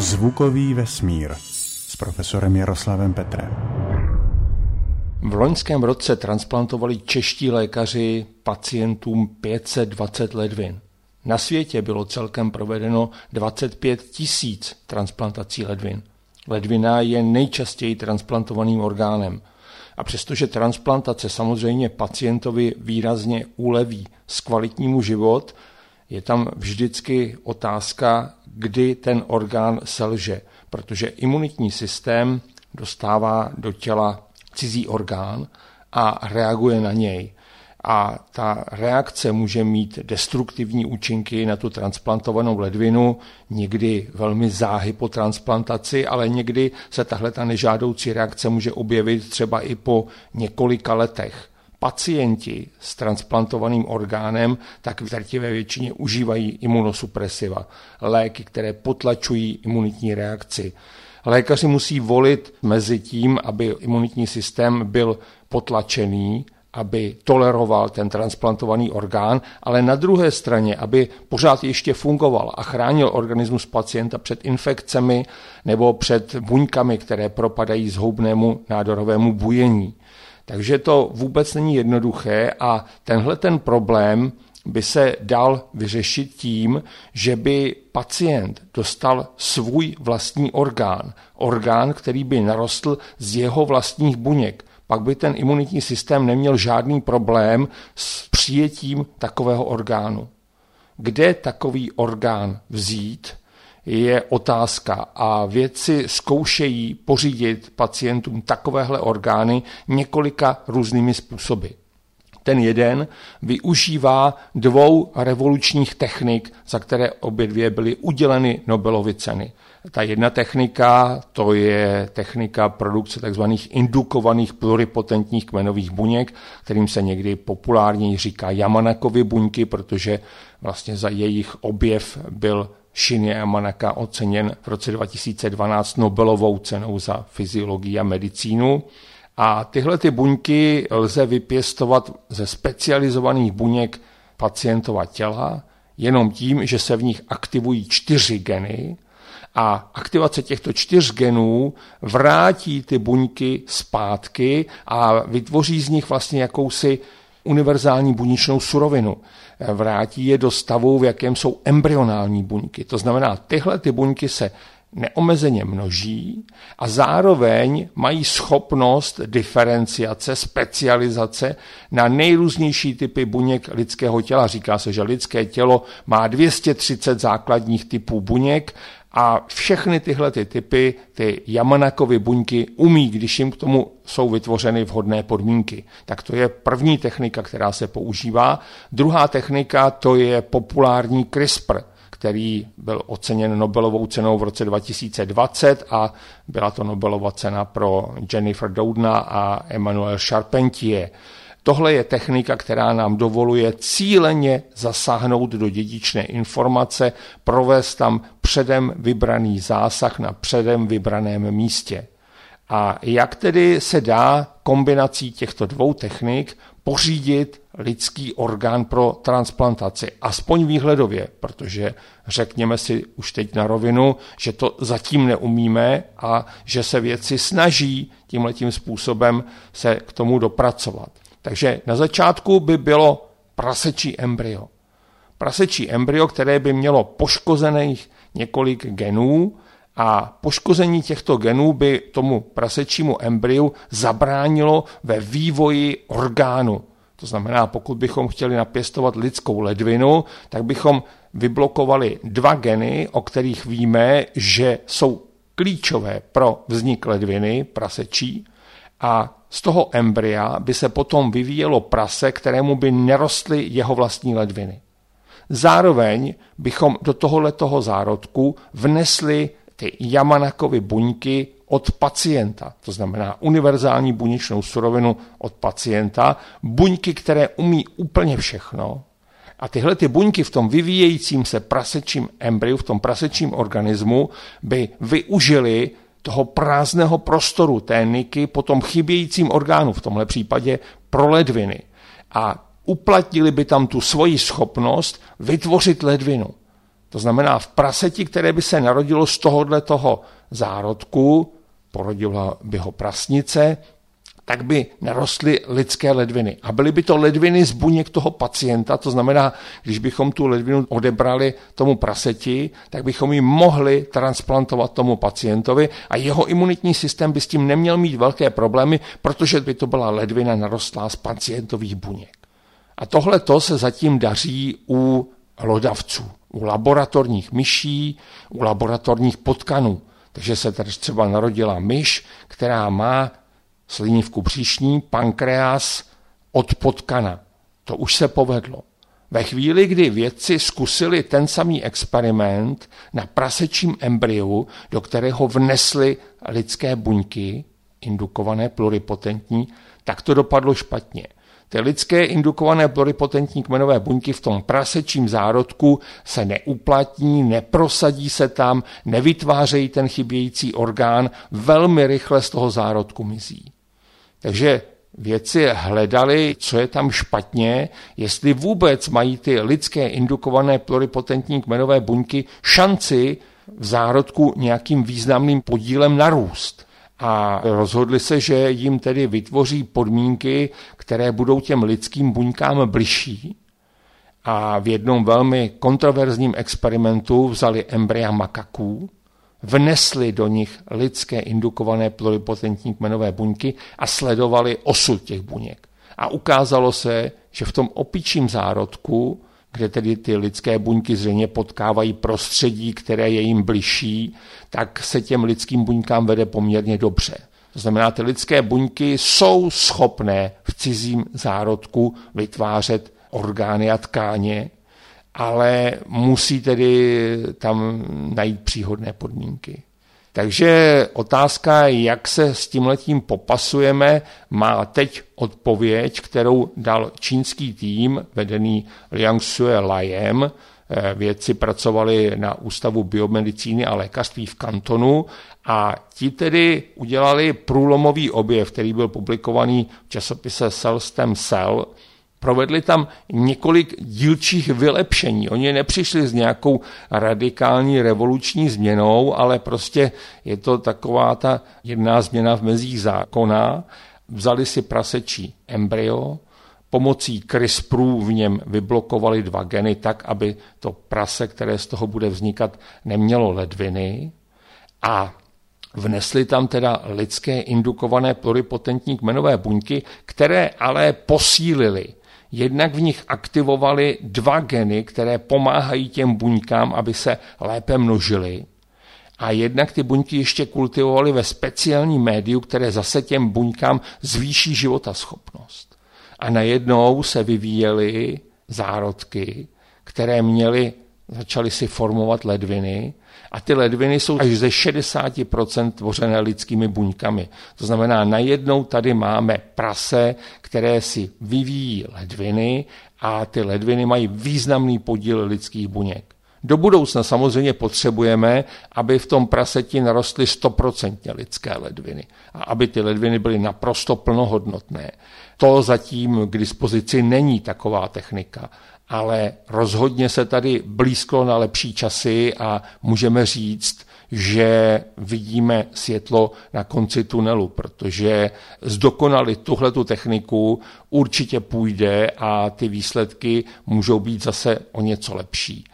Zvukový vesmír s profesorem Jaroslavem Petrem. V loňském roce transplantovali čeští lékaři pacientům 520 ledvin. Na světě bylo celkem provedeno 25 tisíc transplantací ledvin. Ledvina je nejčastěji transplantovaným orgánem. A přestože transplantace samozřejmě pacientovi výrazně uleví zkvalitní život, je tam vždycky otázka, kdy ten orgán selže, protože imunitní systém dostává do těla cizí orgán a reaguje na něj. A ta reakce může mít destruktivní účinky na tu transplantovanou ledvinu, někdy velmi záhy po transplantaci, ale někdy se tahle ta nežádoucí reakce může objevit třeba i po několika letech pacienti s transplantovaným orgánem tak v drtivé většině užívají imunosupresiva, léky, které potlačují imunitní reakci. Lékaři musí volit mezi tím, aby imunitní systém byl potlačený, aby toleroval ten transplantovaný orgán, ale na druhé straně, aby pořád ještě fungoval a chránil organismus pacienta před infekcemi nebo před buňkami, které propadají zhoubnému nádorovému bujení. Takže to vůbec není jednoduché a tenhle ten problém by se dal vyřešit tím, že by pacient dostal svůj vlastní orgán. Orgán, který by narostl z jeho vlastních buněk. Pak by ten imunitní systém neměl žádný problém s přijetím takového orgánu. Kde takový orgán vzít, je otázka a vědci zkoušejí pořídit pacientům takovéhle orgány několika různými způsoby. Ten jeden využívá dvou revolučních technik, za které obě dvě byly uděleny Nobelovy ceny. Ta jedna technika, to je technika produkce tzv. indukovaných pluripotentních kmenových buněk, kterým se někdy populárně říká Yamanakovy buňky, protože vlastně za jejich objev byl Shinya Yamanaka oceněn v roce 2012 Nobelovou cenou za fyziologii a medicínu. A tyhle ty buňky lze vypěstovat ze specializovaných buněk pacientova těla jenom tím, že se v nich aktivují čtyři geny a aktivace těchto čtyř genů vrátí ty buňky zpátky a vytvoří z nich vlastně jakousi univerzální buněčnou surovinu. Vrátí je do stavu, v jakém jsou embryonální buňky. To znamená, tyhle ty buňky se neomezeně množí a zároveň mají schopnost diferenciace, specializace na nejrůznější typy buněk lidského těla. Říká se, že lidské tělo má 230 základních typů buněk a všechny tyhle ty typy, ty Yamanakovy buňky umí, když jim k tomu jsou vytvořeny vhodné podmínky. Tak to je první technika, která se používá. Druhá technika to je populární CRISPR, který byl oceněn Nobelovou cenou v roce 2020 a byla to Nobelova cena pro Jennifer Doudna a Emmanuel Charpentier. Tohle je technika, která nám dovoluje cíleně zasáhnout do dědičné informace, provést tam předem vybraný zásah na předem vybraném místě. A jak tedy se dá kombinací těchto dvou technik pořídit lidský orgán pro transplantaci, aspoň výhledově, protože řekněme si už teď na rovinu, že to zatím neumíme a že se věci snaží tímhletím způsobem se k tomu dopracovat. Takže na začátku by bylo prasečí embryo. Prasečí embryo, které by mělo poškozených několik genů a poškození těchto genů by tomu prasečímu embryu zabránilo ve vývoji orgánu. To znamená, pokud bychom chtěli napěstovat lidskou ledvinu, tak bychom vyblokovali dva geny, o kterých víme, že jsou klíčové pro vznik ledviny prasečí a z toho embrya by se potom vyvíjelo prase, kterému by nerostly jeho vlastní ledviny. Zároveň bychom do tohoto zárodku vnesli ty Yamanakovy buňky od pacienta, to znamená univerzální buněčnou surovinu od pacienta, buňky, které umí úplně všechno. A tyhle ty buňky v tom vyvíjejícím se prasečím embryu, v tom prasečím organismu, by využili toho prázdného prostoru té niky po tom chybějícím orgánu, v tomhle případě pro ledviny. A uplatnili by tam tu svoji schopnost vytvořit ledvinu. To znamená, v praseti, které by se narodilo z tohohle toho zárodku, porodila by ho prasnice, tak by narostly lidské ledviny. A byly by to ledviny z buněk toho pacienta, to znamená, když bychom tu ledvinu odebrali tomu praseti, tak bychom ji mohli transplantovat tomu pacientovi a jeho imunitní systém by s tím neměl mít velké problémy, protože by to byla ledvina narostlá z pacientových buněk. A tohle to se zatím daří u lodavců, u laboratorních myší, u laboratorních potkanů. Takže se tady třeba narodila myš, která má slinivku příšní, pankreas od potkana. To už se povedlo. Ve chvíli, kdy vědci zkusili ten samý experiment na prasečím embryu, do kterého vnesli lidské buňky, indukované pluripotentní, tak to dopadlo špatně. Ty lidské indukované pluripotentní kmenové buňky v tom prasečím zárodku se neuplatní, neprosadí se tam, nevytvářejí ten chybějící orgán, velmi rychle z toho zárodku mizí. Takže vědci hledali, co je tam špatně, jestli vůbec mají ty lidské indukované pluripotentní kmenové buňky šanci v zárodku nějakým významným podílem narůst. A rozhodli se, že jim tedy vytvoří podmínky, které budou těm lidským buňkám bližší. A v jednom velmi kontroverzním experimentu vzali embrya makaků, vnesli do nich lidské indukované pluripotentní kmenové buňky a sledovali osud těch buněk. A ukázalo se, že v tom opičím zárodku, kde tedy ty lidské buňky zřejmě potkávají prostředí, které je jim bližší, tak se těm lidským buňkám vede poměrně dobře. To znamená, ty lidské buňky jsou schopné v cizím zárodku vytvářet orgány a tkáně, ale musí tedy tam najít příhodné podmínky. Takže otázka, jak se s tímhletím popasujeme, má teď odpověď, kterou dal čínský tým vedený Liang Sue Laiem. Eh, vědci pracovali na Ústavu biomedicíny a lékařství v Kantonu a ti tedy udělali průlomový objev, který byl publikovaný v časopise Cell Stem Cell, Provedli tam několik dílčích vylepšení. Oni nepřišli s nějakou radikální revoluční změnou, ale prostě je to taková ta jedna změna v mezích zákona. Vzali si prasečí embryo, pomocí CRISPRů v něm vyblokovali dva geny tak, aby to prase, které z toho bude vznikat, nemělo ledviny a Vnesli tam teda lidské indukované pluripotentní kmenové buňky, které ale posílily jednak v nich aktivovali dva geny, které pomáhají těm buňkám, aby se lépe množily. A jednak ty buňky ještě kultivovali ve speciálním médiu, které zase těm buňkám zvýší životaschopnost. A najednou se vyvíjely zárodky, které měly, začaly si formovat ledviny a ty ledviny jsou až ze 60% tvořené lidskými buňkami. To znamená, najednou tady máme prase, které si vyvíjí ledviny a ty ledviny mají významný podíl lidských buněk. Do budoucna samozřejmě potřebujeme, aby v tom praseti narostly 100% lidské ledviny a aby ty ledviny byly naprosto plnohodnotné. To zatím k dispozici není taková technika ale rozhodně se tady blízko na lepší časy a můžeme říct, že vidíme světlo na konci tunelu, protože zdokonalit tuhletu techniku určitě půjde a ty výsledky můžou být zase o něco lepší.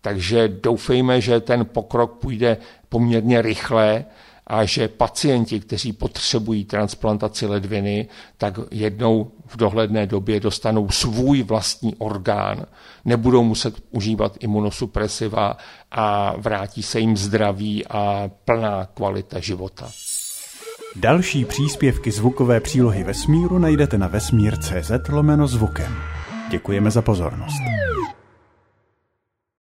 Takže doufejme, že ten pokrok půjde poměrně rychle a že pacienti, kteří potřebují transplantaci ledviny, tak jednou v dohledné době dostanou svůj vlastní orgán, nebudou muset užívat imunosupresiva a vrátí se jim zdraví a plná kvalita života. Další příspěvky zvukové přílohy vesmíru najdete na vesmír.cz lomeno zvukem. Děkujeme za pozornost.